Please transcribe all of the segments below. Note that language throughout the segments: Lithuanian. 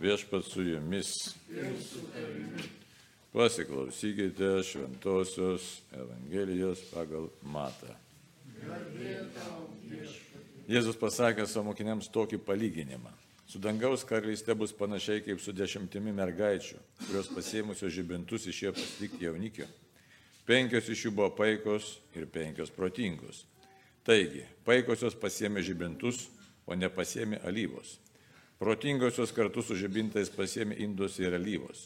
Viešpat su jumis. Pasiklausykite šventosios Evangelijos pagal matą. Jėzus pasakė savo mokiniams tokį palyginimą. Su dangaus karalystė bus panašiai kaip su dešimtimi mergaičių, kurios pasėmusios žibintus išėjo pasitikti jaunikio. Penkios iš jų buvo paikos ir penkios protingos. Taigi, paikosios pasėmė žibintus, o nepasėmė alyvos. Protingosios kartu su žibintais pasėmė indus ir alyvos.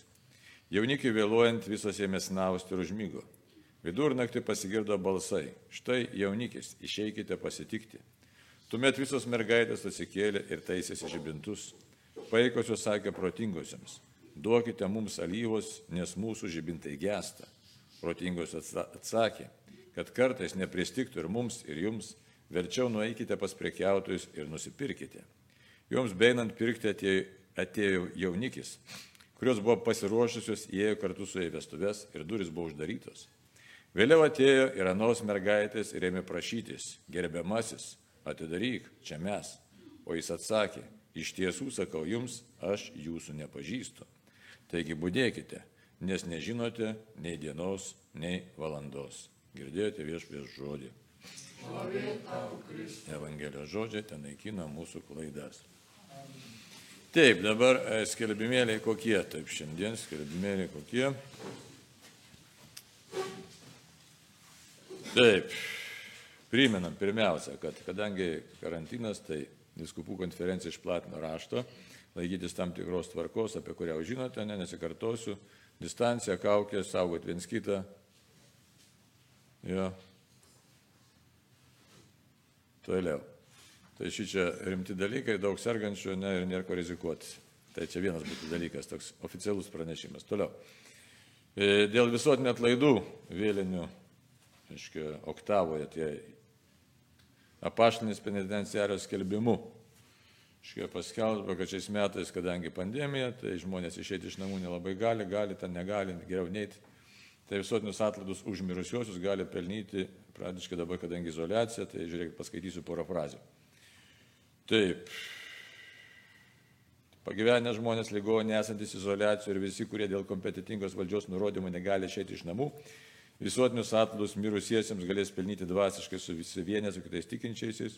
Jaunikiai vėluojant visos ėmė snausti ir užmygo. Vidurnaktį pasigirdo balsai. Štai jaunikis, išeikite pasitikti. Tuomet visos mergaitės atsikėlė ir taisėsi žibintus. Paikosios sakė protingosiams, duokite mums alyvos, nes mūsų žibintai gesta. Protingos atsakė, kad kartais nepristiktų ir mums, ir jums, verčiau nueikite pas prekiautojus ir nusipirkite. Joms beinant pirkti atėjo, atėjo jaunikis, kurios buvo pasiruošusios, įėjo kartu su įvestuves ir duris buvo uždarytos. Vėliau atėjo ir anos mergaitės ir ėmė prašytis, gerbiamasis, atidaryk, čia mes. O jis atsakė, iš tiesų sakau jums, aš jūsų nepažįstu. Taigi būdėkite, nes nežinote nei dienos, nei valandos. Girdėjote viešpės žodį. Evangelijos žodžiai ten naikina mūsų klaidas. Taip, dabar e, skelbimėliai kokie, taip šiandien skelbimėliai kokie. Taip, priminam pirmiausia, kad kadangi karantinas, tai viskupų konferencija išplatino raštą, laikytis tam tikros tvarkos, apie kurią jau žinote, ne, nesikartosiu, distancija, kaukė, saugoti viens kitą. Jo. Toliau. Tai šį čia rimti dalykai, daug sergančių ne, ir nėra ko rizikuoti. Tai čia vienas būtų dalykas, toks oficialus pranešimas. Toliau. E, dėl visuotinio atlaidų vėlinių aiškia, oktavoje, tie apaštinis penitenciarijos skelbimu. Iškia paskelbė, kad šiais metais, kadangi pandemija, tai žmonės išėti iš namų nelabai gali, gali, ten negali, geriau neiti. Tai visuotinius atlaidus užmirusiuosius gali pelnyti, pradiškai dabar, kadangi izolacija, tai žiūrėkit, paskaitysiu porą frazių. Taip. Pagyvenę žmonės ligonė esantis izolacijoje ir visi, kurie dėl kompetitingos valdžios nurodymų negali išėti iš namų, Visuotinius atlaidus mirusiesiems galės pelnyti dvasiškai su visi vienė su kitais tikinčiaisiais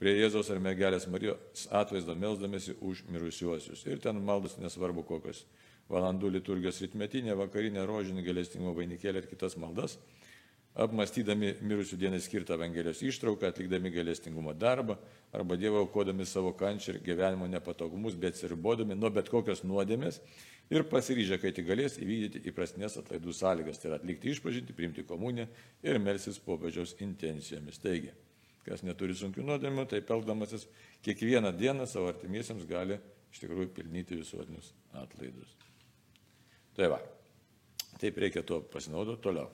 prie Jėzaus ar mergelės Marijos atvaizdo melsdamėsi už mirusiuosius. Ir ten maldas nesvarbu kokios valandų liturgijos ritmetinė, vakarinė, rožinė, galestingumo vainikėlė ir kitas maldas, apmastydami mirusių dienai skirtą Evangelijos ištrauką, atlikdami galestingumo darbą arba Dievo aukodami savo kančią ir gyvenimo nepatogumus, bet atsiribodami nuo bet kokios nuodėmės ir pasiryžę, kai tik galės įvykdyti įprastinės atlaidų sąlygas, tai yra atlikti išpažinti, priimti komuniją ir melsis popiežiaus intencijomis. Taigi, kas neturi sunkių nuodėmių, tai pelkdamasis kiekvieną dieną savo artimiesiems gali iš tikrųjų pilnyti visuotinius atlaidus. Tai va, taip reikia to pasinaudoti toliau.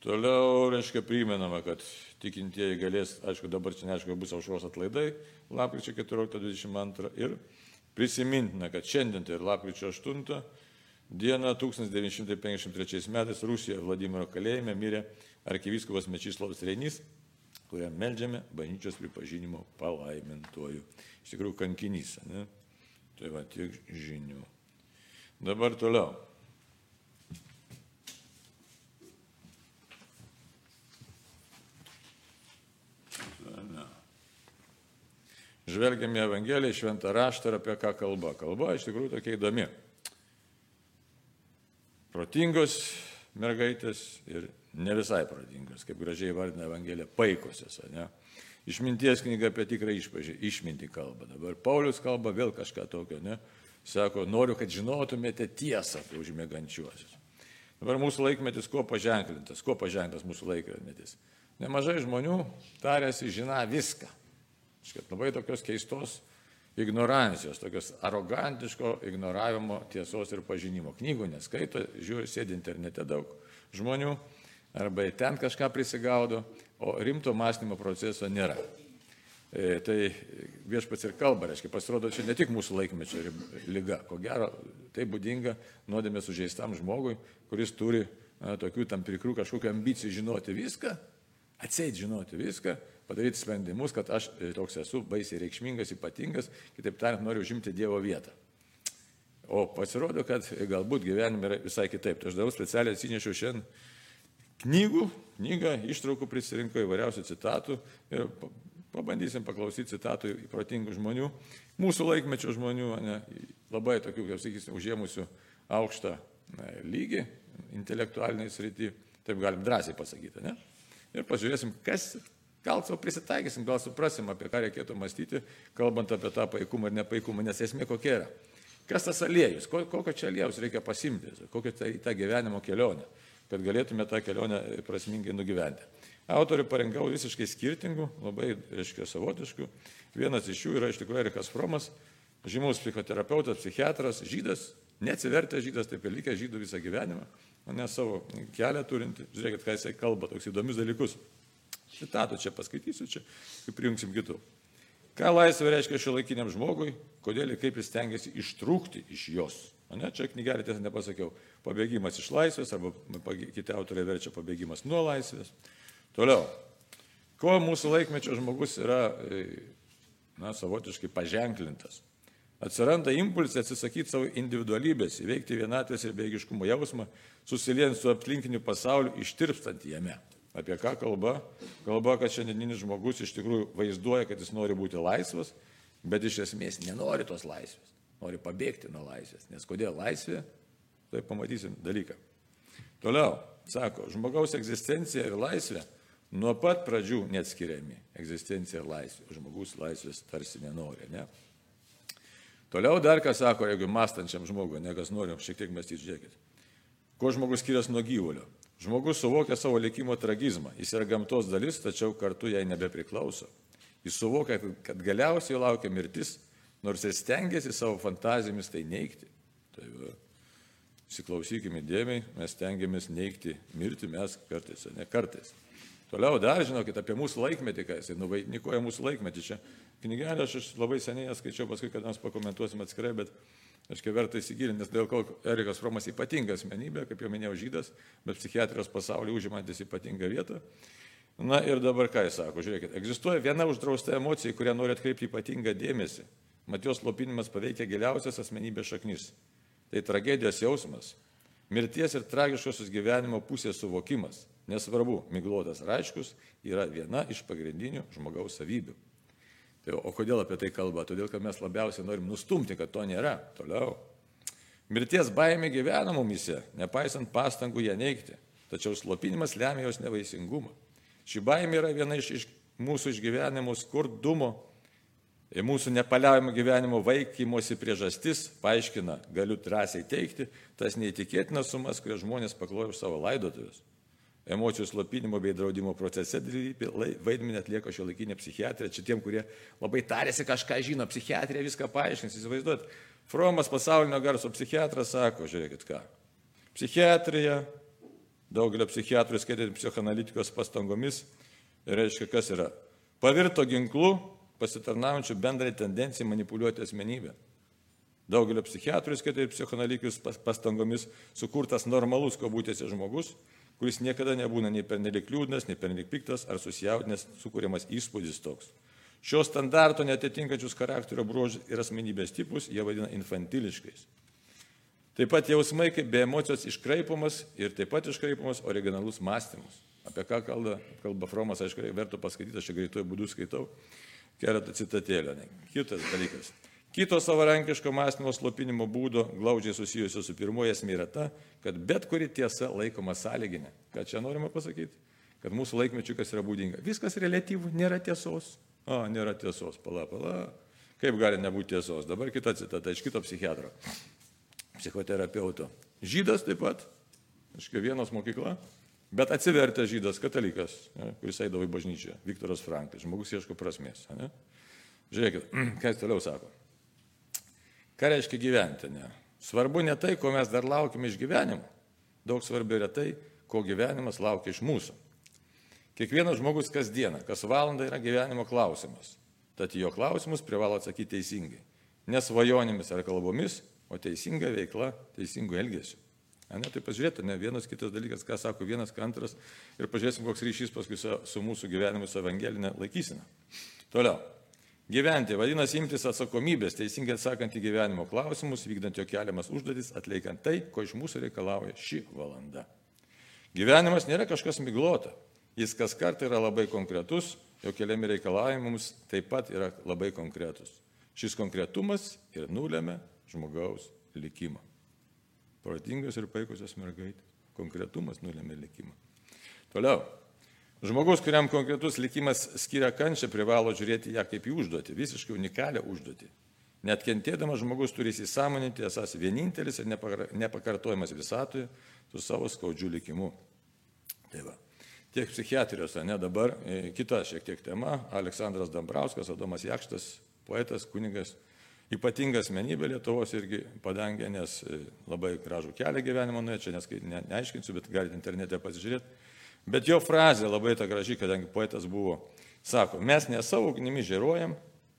Toliau, reiškia, primenama, kad tikintieji galės, aišku, dabar čia neaišku, bus aušros atlaidai, lapkričio 14-22 ir Prisimintina, kad šiandien tai ir lapkričio 8 dieną 1953 metais Rusijoje Vladimiro kalėjime mirė arkivyskovas Mečislavas Reinys, kuriam melžiame bažnyčios pripažinimo palaimintojų. Iš tikrųjų, kankinys. Ne? Tai va tiek žinių. Dabar toliau. Žvelgiam į Evangeliją, šventą raštą ir apie ką kalba. Kalba iš tikrųjų tokia įdomi. Protingos mergaitės ir ne visai protingos, kaip gražiai vardina Evangelija, paikosios. Ne? Išminties knyga apie tikrą išpažį, išmintį kalba. Dabar Paulius kalba vėl kažką tokio, ne? Sako, noriu, kad žinotumėte tiesą apie užmėgančiuosius. Dabar mūsų laikmetis kuo paženklintas, kuo paženklintas mūsų laikmetis. Nemažai žmonių tarėsi žina viską. Škai labai tokios keistos ignorancijos, tokios arogantiško ignoravimo tiesos ir pažinimo. Knygų neskaito, žiūri, sėdi internete daug žmonių, arba ten kažką prisigaudo, o rimto mąstymo proceso nėra. E, tai viešpats ir kalba, reiškia, pasirodo, čia ne tik mūsų laikmečio lyga, ko gero, tai būdinga nuodėmė sužeistam žmogui, kuris turi na, tokių tam tikrų kažkokių ambicijų žinoti viską, atseit žinoti viską, padaryti sprendimus, kad aš e, toks esu baisiai reikšmingas, ypatingas, kitaip tariant, noriu užimti Dievo vietą. O pasirodo, kad galbūt gyvenime yra visai kitaip. Tai aš darau specialiai atsinešiau šiandien knygų, knygą, ištraukų prisirinko įvairiausių citatų ir pabandysim paklausyti citatų įprotingų žmonių, mūsų laikmečio žmonių, ne, labai tokių, kaip sakysim, užėmusių aukštą lygį intelektualiniai srity, taip galim drąsiai pasakyti. Ne? Ir pažiūrėsim, kas, gal savo prisitaikysim, gal suprasim, apie ką reikėtų mąstyti, kalbant apie tą paikumą ir nepaikumą, nes esmė kokia yra. Kas tas aliejus, kokio čia aliejus reikia pasimti, kokią tai tą gyvenimo kelionę kad galėtume tą kelionę prasmingai nugyventi. Autorių parinkau visiškai skirtingų, labai, reiškia, savotiškų. Vienas iš jų yra iš tikrųjų Erikas Fromas, žymus psichoterapeutas, psichiatras, žydas, neatsivertęs žydas, taip ir likęs žydų visą gyvenimą, ne savo kelią turinti. Žiūrėkit, ką jisai kalba, toks įdomius dalykus. Citatų čia paskaitysiu, čia prijungsim kitų. Ką laisvė reiškia šio laikiniam žmogui, kodėl ir kaip jis tengiasi ištrūkti iš jos. O ne, čia knygelė tiesą nepasakiau. Pabėgimas iš laisvės, arba kiti autoriai verčia pabėgimas nuo laisvės. Toliau. Kuo mūsų laikmečio žmogus yra, e, na, savotiškai paženklintas. Atsiranda impulsai atsisakyti savo individualybės, įveikti vienatvės ir beigiškumo jausmą, susiliejant su aplinkiniu pasauliu, ištirpstant jame. Apie ką kalba? Kalba, kad šiandieninis žmogus iš tikrųjų vaizduoja, kad jis nori būti laisvas, bet iš esmės nenori tos laisvės nori pabėgti nuo laisvės. Nes kodėl laisvė? Tai pamatysim dalyką. Toliau, sako, žmogaus egzistencija ir laisvė nuo pat pradžių neatskiriami. Egzistencija ir laisvė. Žmogus laisvės tarsi nenori, ne? Toliau dar ką sako, jeigu mąstančiam žmogui, ne kas nori, šiek tiek mąstyti, žiūrėkit. Kuo žmogus skiriasi nuo gyvulio? Žmogus suvokia savo likimo tragizmą. Jis yra gamtos dalis, tačiau kartu jai nebepriklauso. Jis suvokia, kad galiausiai laukia mirtis nors ir stengiasi savo fantazijomis tai neikti. Tai va, įsiklausykime dėmiai, mes stengiamės neikti mirti, mes kartais, ne kartais. Toliau dar žinokit apie mūsų laikmetį, ką jisai nuvainikuoja mūsų laikmetį. Čia knygelę aš labai seniai skaičiau, paskui, kad mes pakomentuosim atskirai, bet aš kai verta įsigilinti, nes dėl ko Erikas Romas ypatinga asmenybė, kaip jau minėjau, žydas, bet psichiatrijos pasaulyje užimantis ypatingą vietą. Na ir dabar ką jis sako, žiūrėkit, egzistuoja viena uždrausta emocija, kurią nori atkreipti ypatingą dėmesį mat jos slopinimas paveikia giliausias asmenybės šaknis. Tai tragedijos jausmas, mirties ir tragiškosios gyvenimo pusės suvokimas, nesvarbu, miglotas ar aiškus, yra viena iš pagrindinių žmogaus savybių. Tai, o kodėl apie tai kalba? Todėl, kad mes labiausiai norim nustumti, kad to nėra. Toliau. Mirties baimė gyvena mumise, nepaisant pastangų ją neikti. Tačiau slopinimas lemia jos nevaisingumą. Ši baimė yra viena iš, iš mūsų išgyvenimo skurdumo mūsų nepaliaujamo gyvenimo vaikymosi priežastis, paaiškina, galiu drąsiai teikti, tas neįtikėtinas sumas, kurias žmonės paklojo už savo laidotuvės. Emocijų slopinimo bei draudimo procese vaidmenį atlieka šio laikinė psichiatrija. Čia tiem, kurie labai tarėsi kažką žino, psichiatrija viską paaiškins, įsivaizduot. Fromas pasaulinio garso psichiatras sako, žiūrėkit ką. Psichiatrija, daugelio psichiatrų, skaitant psichoanalitikos pastangomis, reiškia, kas yra. Pavirto ginklu pasitarnaujančių bendrai tendencijai manipuliuoti asmenybę. Daugelio psichiatrų, skaitai psichoanalikius pastangomis, sukurtas normalus kabutėse žmogus, kuris niekada nebūna nei pernelik liūdnas, nei pernelik piktas ar susijaudinęs, sukūriamas įspūdis toks. Šio standarto netitinkančius charakterio bruožus ir asmenybės tipus jie vadina infantiliškais. Taip pat jausmai kaip be emocijos iškraipomas ir taip pat iškraipomas originalus mąstymas. Apie ką kalba, kalba Fromas, aišku, vertų paskaityti, aš čia greituoju būdu skaitau keletą citatėlę. Kitas dalykas. Kito savarankiško mąstymo slopinimo būdo glaudžiai susijusio su pirmoji esmė yra ta, kad bet kuri tiesa laikoma sąlyginė. Ką čia norima pasakyti? Kad mūsų laikmečių kas yra būdinga. Viskas relatyvų, nėra tiesos. O, nėra tiesos, pala, pala. Kaip gali nebūti tiesos? Dabar kita citata iš kito psichiatro, psichoterapeuto. Žydas taip pat, aiškiai, vienos mokykla, Bet atsivertė žydas, katalikas, ne, kuris eidavo į bažnyčią, Viktoras Franklis, žmogus ieško prasmės. Ne? Žiūrėkit, ką jis toliau sako. Ką reiškia gyventi? Ne? Svarbu ne tai, ko mes dar laukime iš gyvenimo. Daug svarbiau yra tai, ko gyvenimas laukia iš mūsų. Kiekvienas žmogus kasdieną, kas valandą yra gyvenimo klausimas. Tad jo klausimus privalo atsakyti teisingai. Ne svajonėmis ar kalbomis, o teisinga veikla, teisingu elgesiu. Ne, tai pažiūrėtų, ne vienas kitas dalykas, ką sako vienas, ką antras ir pažiūrėsim, koks ryšys paskui su, su mūsų gyvenimu, su evangelinė laikysena. Toliau. Gyventi vadinasi imtis atsakomybės, teisingai atsakant į gyvenimo klausimus, vykdant jo keliamas užduotis, atliekant tai, ko iš mūsų reikalauja ši valanda. Gyvenimas nėra kažkas miglota, jis kas kartą yra labai konkretus, jo keliami reikalavimai mums taip pat yra labai konkretus. Šis konkretumas ir nulėmė žmogaus likimą. Protingas ir paikusios mergaitės. Konkretumas nulėmė likimą. Toliau. Žmogus, kuriam konkretus likimas skiria kančią, privalo žiūrėti ją kaip į užduotį, visiškai unikalią užduotį. Net kentėdamas žmogus turi įsisamoninti, esas vienintelis ir nepakartojamas visatoje su savo skaudžiu likimu. Tai va. Tiek psichiatrijos, ne dabar, e, kita šiek tiek tema, Aleksandras Dambrauskas, Adomas Jakštas, poetas, kunigas, ypatinga asmenybė Lietuvos irgi padangė, nes e, labai gražų kelią gyvenimo nuėjo, čia neskai, ne, neaiškinsiu, bet galite internete pasižiūrėti. Bet jo frazė labai ta graži, kadangi poetas buvo, sako, mes ne savo ugnimi žėruojam,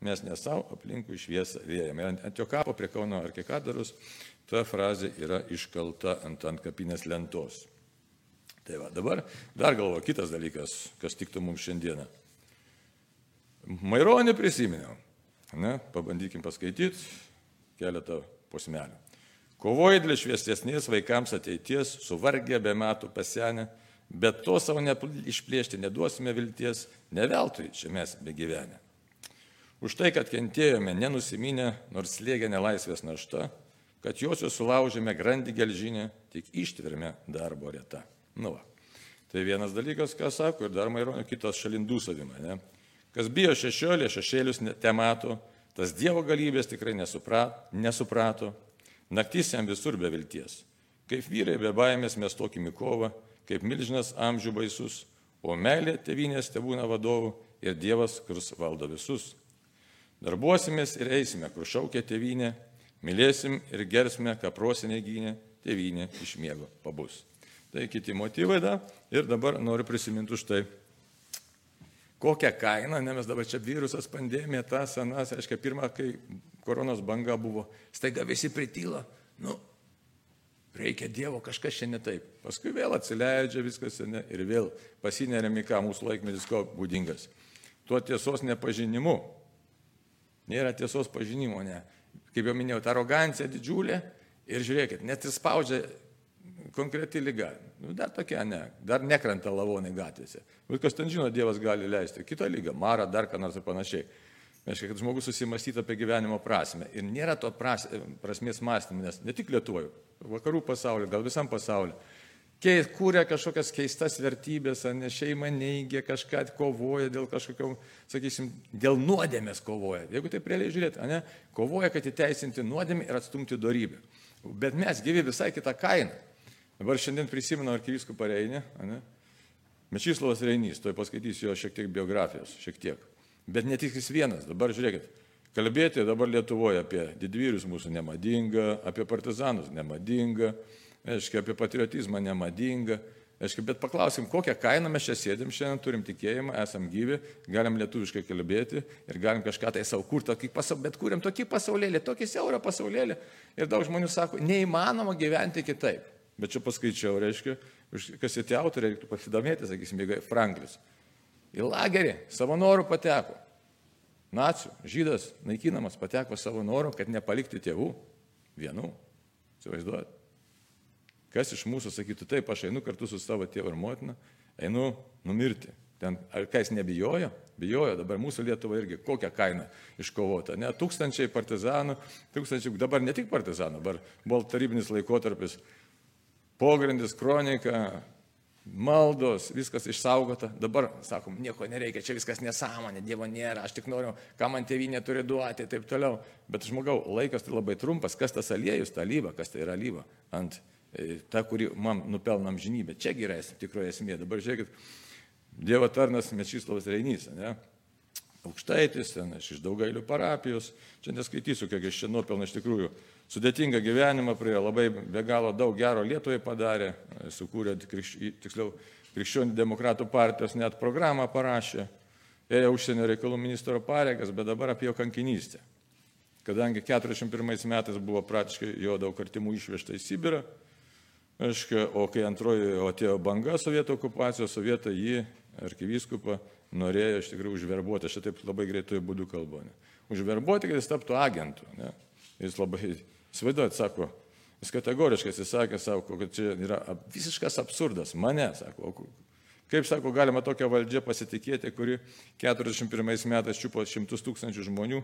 mes ne savo aplinkui šviesą vėjam. Ir ant jo kapo prie Kauno arkikadarus ta frazė yra iškalta ant ant kapinės lentos. Tai va, dabar dar galvo kitas dalykas, kas tiktų mums šiandieną. Maironį prisiminiau. Ne, pabandykim paskaityti keletą posmelių. Kovoja dėl šviesesnės vaikams ateities, suvargę be metų pasenę, bet to savo išplėšti neduosime vilties, ne veltui čia mes begyvenę. Už tai, kad kentėjome nenusiminę, nors slėgė nelaisvės našta, kad juosios sulaužėme grandį gelžinę, tik ištverme darbo reta. Nu va. Tai vienas dalykas, ką sako, ir dar maironio kitas šalindų savimą. Ne? Kas bijo šešiolė, šešėlius temato, tas Dievo galybės tikrai nesuprato, naktis jam visur be vilties. Kaip vyrai be baimės mes tokimi kovą, kaip milžinas amžių baisus, o meilė tėvynės tebūna vadovų ir Dievas, kuris valdo visus. Darbuosimės ir eisime, kur šaukia tėvynė, mylėsim ir gersime, ką prosinė gynė, tėvynė iš miego pabus. Tai kiti motyvai da. Ir dabar noriu prisiminti už tai, kokią kainą, ne mes dabar čia virusas, pandemija, tas, anas, aiškiai, pirmą, kai koronos banga buvo, staiga visi prityla, nu, Reikia Dievo, kažkas čia ne taip. Paskui vėl atsileidžia viskas ne, ir vėl pasineriam į ką mūsų laikmetis ko būdingas. Tuo tiesos nepažinimu. Nėra tiesos pažinimo, ne. Kaip jau minėjau, ta arogancija didžiulė ir žiūrėkit, net ir spaudžia konkreti lyga. Nu, dar tokia, ne, dar nekrenta lavonai gatvėse. Bet kas ten žino, Dievas gali leisti. Kita lyga, mara, dar ką nors ir panašiai. Reiškia, kad žmogus susimastytų apie gyvenimo prasme. Ir nėra to pras, prasmės mąstymų, nes ne tik Lietuvoje, vakarų pasaulyje, gal visam pasaulyje. Kūrė kažkokias keistas vertybės, ne šeima neigia kažką, kovoja dėl kažkokio, sakysim, dėl nuodėmės kovoja. Jeigu taip realiai žiūrėti, ne, kovoja, kad įteisinti nuodėmę ir atstumti darybę. Bet mes gyvi visai kitą kainą. Dabar šiandien prisimenu arkiviskų pareinį, Mečyslavas Reinys, toj paskaitysiu jo šiek tiek biografijos, šiek tiek. Bet ne tik jis vienas. Dabar žiūrėkit, kalbėti dabar Lietuvoje apie didvyrius mūsų nemadinga, apie partizanus nemadinga, aiškiai, apie patriotizmą nemadinga. Aiškiai, bet paklausim, kokią kainą mes čia sėdim šiandien, turim tikėjimą, esam gyvi, galim lietuviškai kalbėti ir galim kažką tai savo kurti, bet kuriam tokį pasaulėlį, tokį siaurą pasaulėlį. Ir daug žmonių sako, neįmanoma gyventi kitaip. Bet čia paskaičiau, reiškia, kas tie autoriai, reiktų pasidomėti, sakysim, Franklis. Į lagerį savo norų pateko. Nacijų, žydas naikinamas pateko savo norų, kad nepalikti tėvų vienų. Įsivaizduojat? Kas iš mūsų sakytų, taip, aš einu kartu su savo tėvu ir motina, einu numirti. Ten, ar kas nebijojo? Bijojo, dabar mūsų Lietuva irgi kokią kainą iškovota. Ne, tūkstančiai partizanų, tūkstančiai, dabar ne tik partizanų, dabar buvo tarybinis laikotarpis, pogrindis, kronika, maldos, viskas išsaugota. Dabar, sakom, nieko nereikia, čia viskas nesąmonė, Dievo nėra, aš tik noriu, ką man tėvynė turi duoti ir taip toliau. Bet žmogau, laikas tai labai trumpas, kas tas aliejus, ta lyva, kas tai yra lyva, ant e, ta, kuri man nupelnam žinybę. Čiagi yra tikroji esmė. Dabar žiūrėkit, Dievo tarnas Mečyslavas Reinys, ne? aukštaitis, ten aš iš daugailių parapijos, čia neskaitysiu, kiek aš čia nuopelną iš tikrųjų sudėtingą gyvenimą prie labai be galo daug gero Lietuvai padarė, sukūrė tiksliau krikščionių demokratų partijos net programą parašė, ėjo užsienio reikalų ministro pareigas, bet dabar apie jo kankinystę. Kadangi 41 metais buvo praktiškai jo daug artimų išvežta į Sibirą, aiškia, o kai antroji atėjo banga sovietų okupacijos, sovietai jį, arkivyskupą, norėjo iš tikrųjų užverbuoti, aš taip labai greitojų būdų kalbu, ne? užverbuoti, kad jis taptų agentu. Ne? Jis labai, svaiduot, sako, jis kategoriškai jis sakė, sako, kad čia yra visiškas absurdas, mane, sako, kaip, sako, galima tokią valdžią pasitikėti, kuri 41 metais čiupo šimtus tūkstančių žmonių,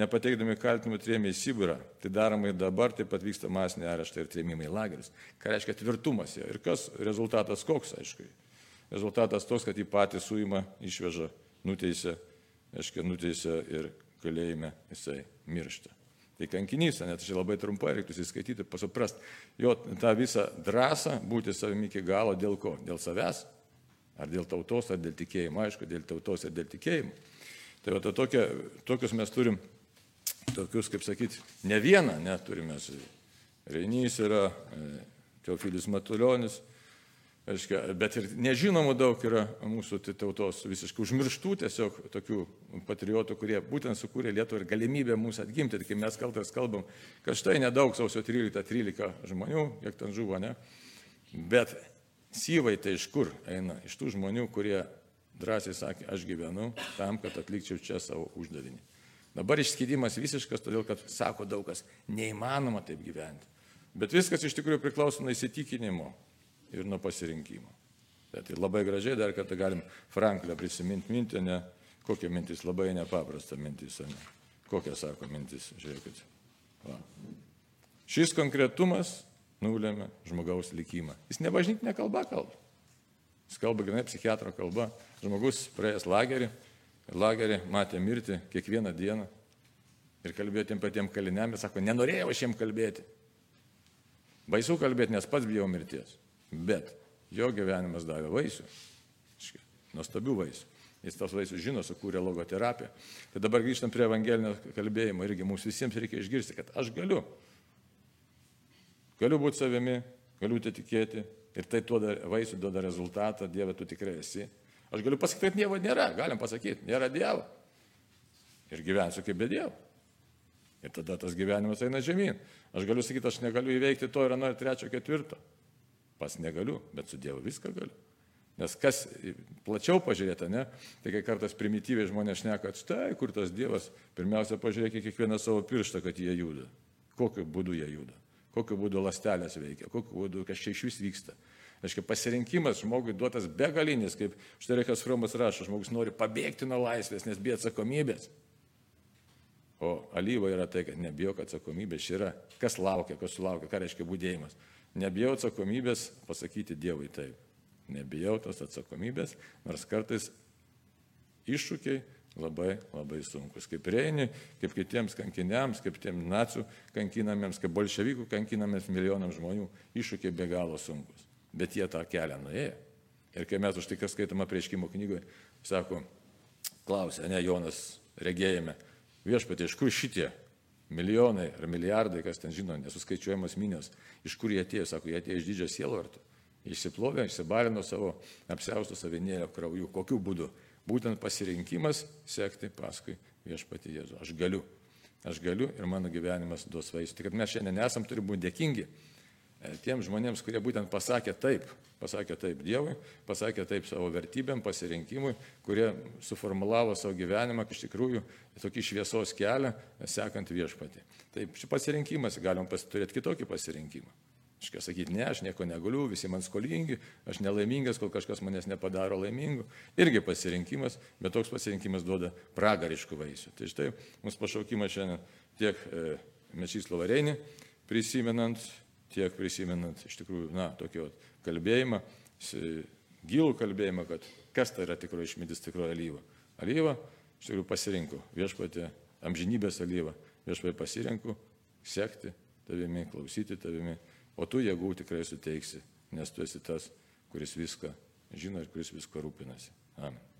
nepateikdami kaltinimų trėmė į Sibirą. Tai daroma ir dabar, taip pat vyksta masiniai areštai ir trėmimai į lagerius. Ką reiškia tvirtumas jo. Ir kas rezultatas koks, aišku. Rezultatas toks, kad jį patį suima, išveža, nuteisė, aiškiai, nuteisė ir kalėjime jisai miršta. Tai kankinys, net čia labai trumpai reiktų įskaityti, pasuprast jo tą visą drąsą būti savimi iki galo dėl ko? Dėl savęs? Ar dėl tautos, ar dėl tikėjimo? Aišku, dėl tautos ir dėl tikėjimo. Tai va, to tokia, tokius mes turim, tokius, kaip sakyti, ne vieną, neturime. Reinys yra, e, Teofilis Matuljonis, Aiškia, bet ir nežinomų daug yra mūsų tautos visiškai užmirštų tiesiog tokių patriotų, kurie būtent sukūrė Lietuvą ir galimybę mūsų atgimti. Kai mes kaltas kalbam, kad štai nedaug sausio 13-13 žmonių, kiek ten žuvo, ne? Bet syvai tai iš kur eina? Iš tų žmonių, kurie drąsiai sakė, aš gyvenu tam, kad atlikčiau čia savo uždavinį. Dabar išskidimas visiškas, todėl kad sako daug kas, neįmanoma taip gyventi. Bet viskas iš tikrųjų priklauso nuo įsitikinimo, ir nuo pasirinkimo. Bet tai labai gražiai dar kartą galim Franklio prisiminti mintį, ne kokia mintis, labai nepaprasta mintis, ne? Kokia sako mintis, žiūrėkit. Va. Šis konkretumas nulėmė žmogaus likimą. Jis ne bažnytinė kalba kalba. Jis kalba grinai psichiatro kalba. Žmogus praėjęs lagerį, lagerį matė mirti kiekvieną dieną ir kalbėjo tiem patiem kaliniam ir sako, nenorėjau aš jiem kalbėti. Baisu kalbėti, nes pats bijau mirties. Bet jo gyvenimas davė vaisių, nuostabių vaisių. Jis tos vaisius žino, sukūrė logoterapiją. Tai dabar grįžtam prie evangelinio kalbėjimo. Irgi mums visiems reikia išgirsti, kad aš galiu. Galiu būti savimi, galiu tai tikėti. Ir tai duoda vaisių, duoda rezultatą. Dieve, tu tikrai esi. Aš galiu pasakyti, kad Dievo nėra. Galim pasakyti, nėra Dievo. Ir gyvensiu kaip be Dievo. Ir tada tas gyvenimas eina žemyn. Aš galiu sakyti, aš negaliu įveikti to ir ano ir trečio, ketvirto. Pas negaliu, bet su Dievu viską galiu. Nes kas plačiau pažiūrėta, ne, tai kai kartais primityviai žmonės šneka, kad štai kur tas Dievas, pirmiausia pažiūrėkite kiekvieną savo pirštą, kad jie juda. Kokiu būdu jie juda. Kokiu būdu lastelės veikia, kokiu būdu kas čia iš vis vyksta. Aiškiai, pasirinkimas žmogui duotas begalinis, kaip štai Reikas Fromas rašo, žmogus nori pabėgti nuo laisvės, nes bijo atsakomybės. O alyva yra tai, kad nebijok atsakomybės, čia yra, kas laukia, kas sulaukia, ką reiškia būdėjimas. Nebijau atsakomybės pasakyti Dievui taip. Nebijau tos atsakomybės, nors kartais iššūkiai labai labai sunkus. Kaip Reini, kaip kitiems kankiniams, kaip tiem nacijų kankinamiems, kaip bolševikų kankinamiems milijonams žmonių, iššūkiai be galo sunkus. Bet jie tą kelią nuėjo. Ir kai mes už tai, kas skaitoma prieškimo knygoje, sako, klausė, ne Jonas regėjime, viešpatie, iš kur šitie milijonai ar milijardai, kas ten žino, nesuskaičiuojamos minios, iš kur jie atėjo, sako, jie atėjo iš didžio sielvarto. Išsiplovė, išsibalino savo apsiaustų savinėlio krauju. Kokiu būdu? Būtent pasirinkimas sekti paskui viešpati Jėzų. Aš galiu. Aš galiu ir mano gyvenimas duos vaisių. Tik kad mes šiandien esam, turime būti dėkingi tiems žmonėms, kurie būtent pasakė taip, pasakė taip Dievui, pasakė taip savo vertybėm, pasirinkimui, kurie suformulavo savo gyvenimą iš tikrųjų tokį šviesos kelią, sekant viešpatį. Taip, šis pasirinkimas, galim turėti kitokį pasirinkimą. Iškia sakyti, ne, aš nieko negaliu, visi man skolingi, aš nelaimingas, kol kažkas manęs nepadaro laimingu. Irgi pasirinkimas, bet toks pasirinkimas duoda pragariškų vaisių. Tai štai mūsų pašaukimas šiandien tiek e, Mečys Lovareinį, prisimenant tiek prisimenant iš tikrųjų, na, tokio kalbėjimą, gilų kalbėjimą, kad kas tai yra tikroji išmintis, tikroji alyva. Alyva, iš tikrųjų pasirinku viešpatė, amžinybės alyva, viešpatė pasirinku sekti tavimi, klausyti tavimi, o tu jėgų tikrai suteiksi, nes tu esi tas, kuris viską žino ir kuris viską rūpinasi. Amen.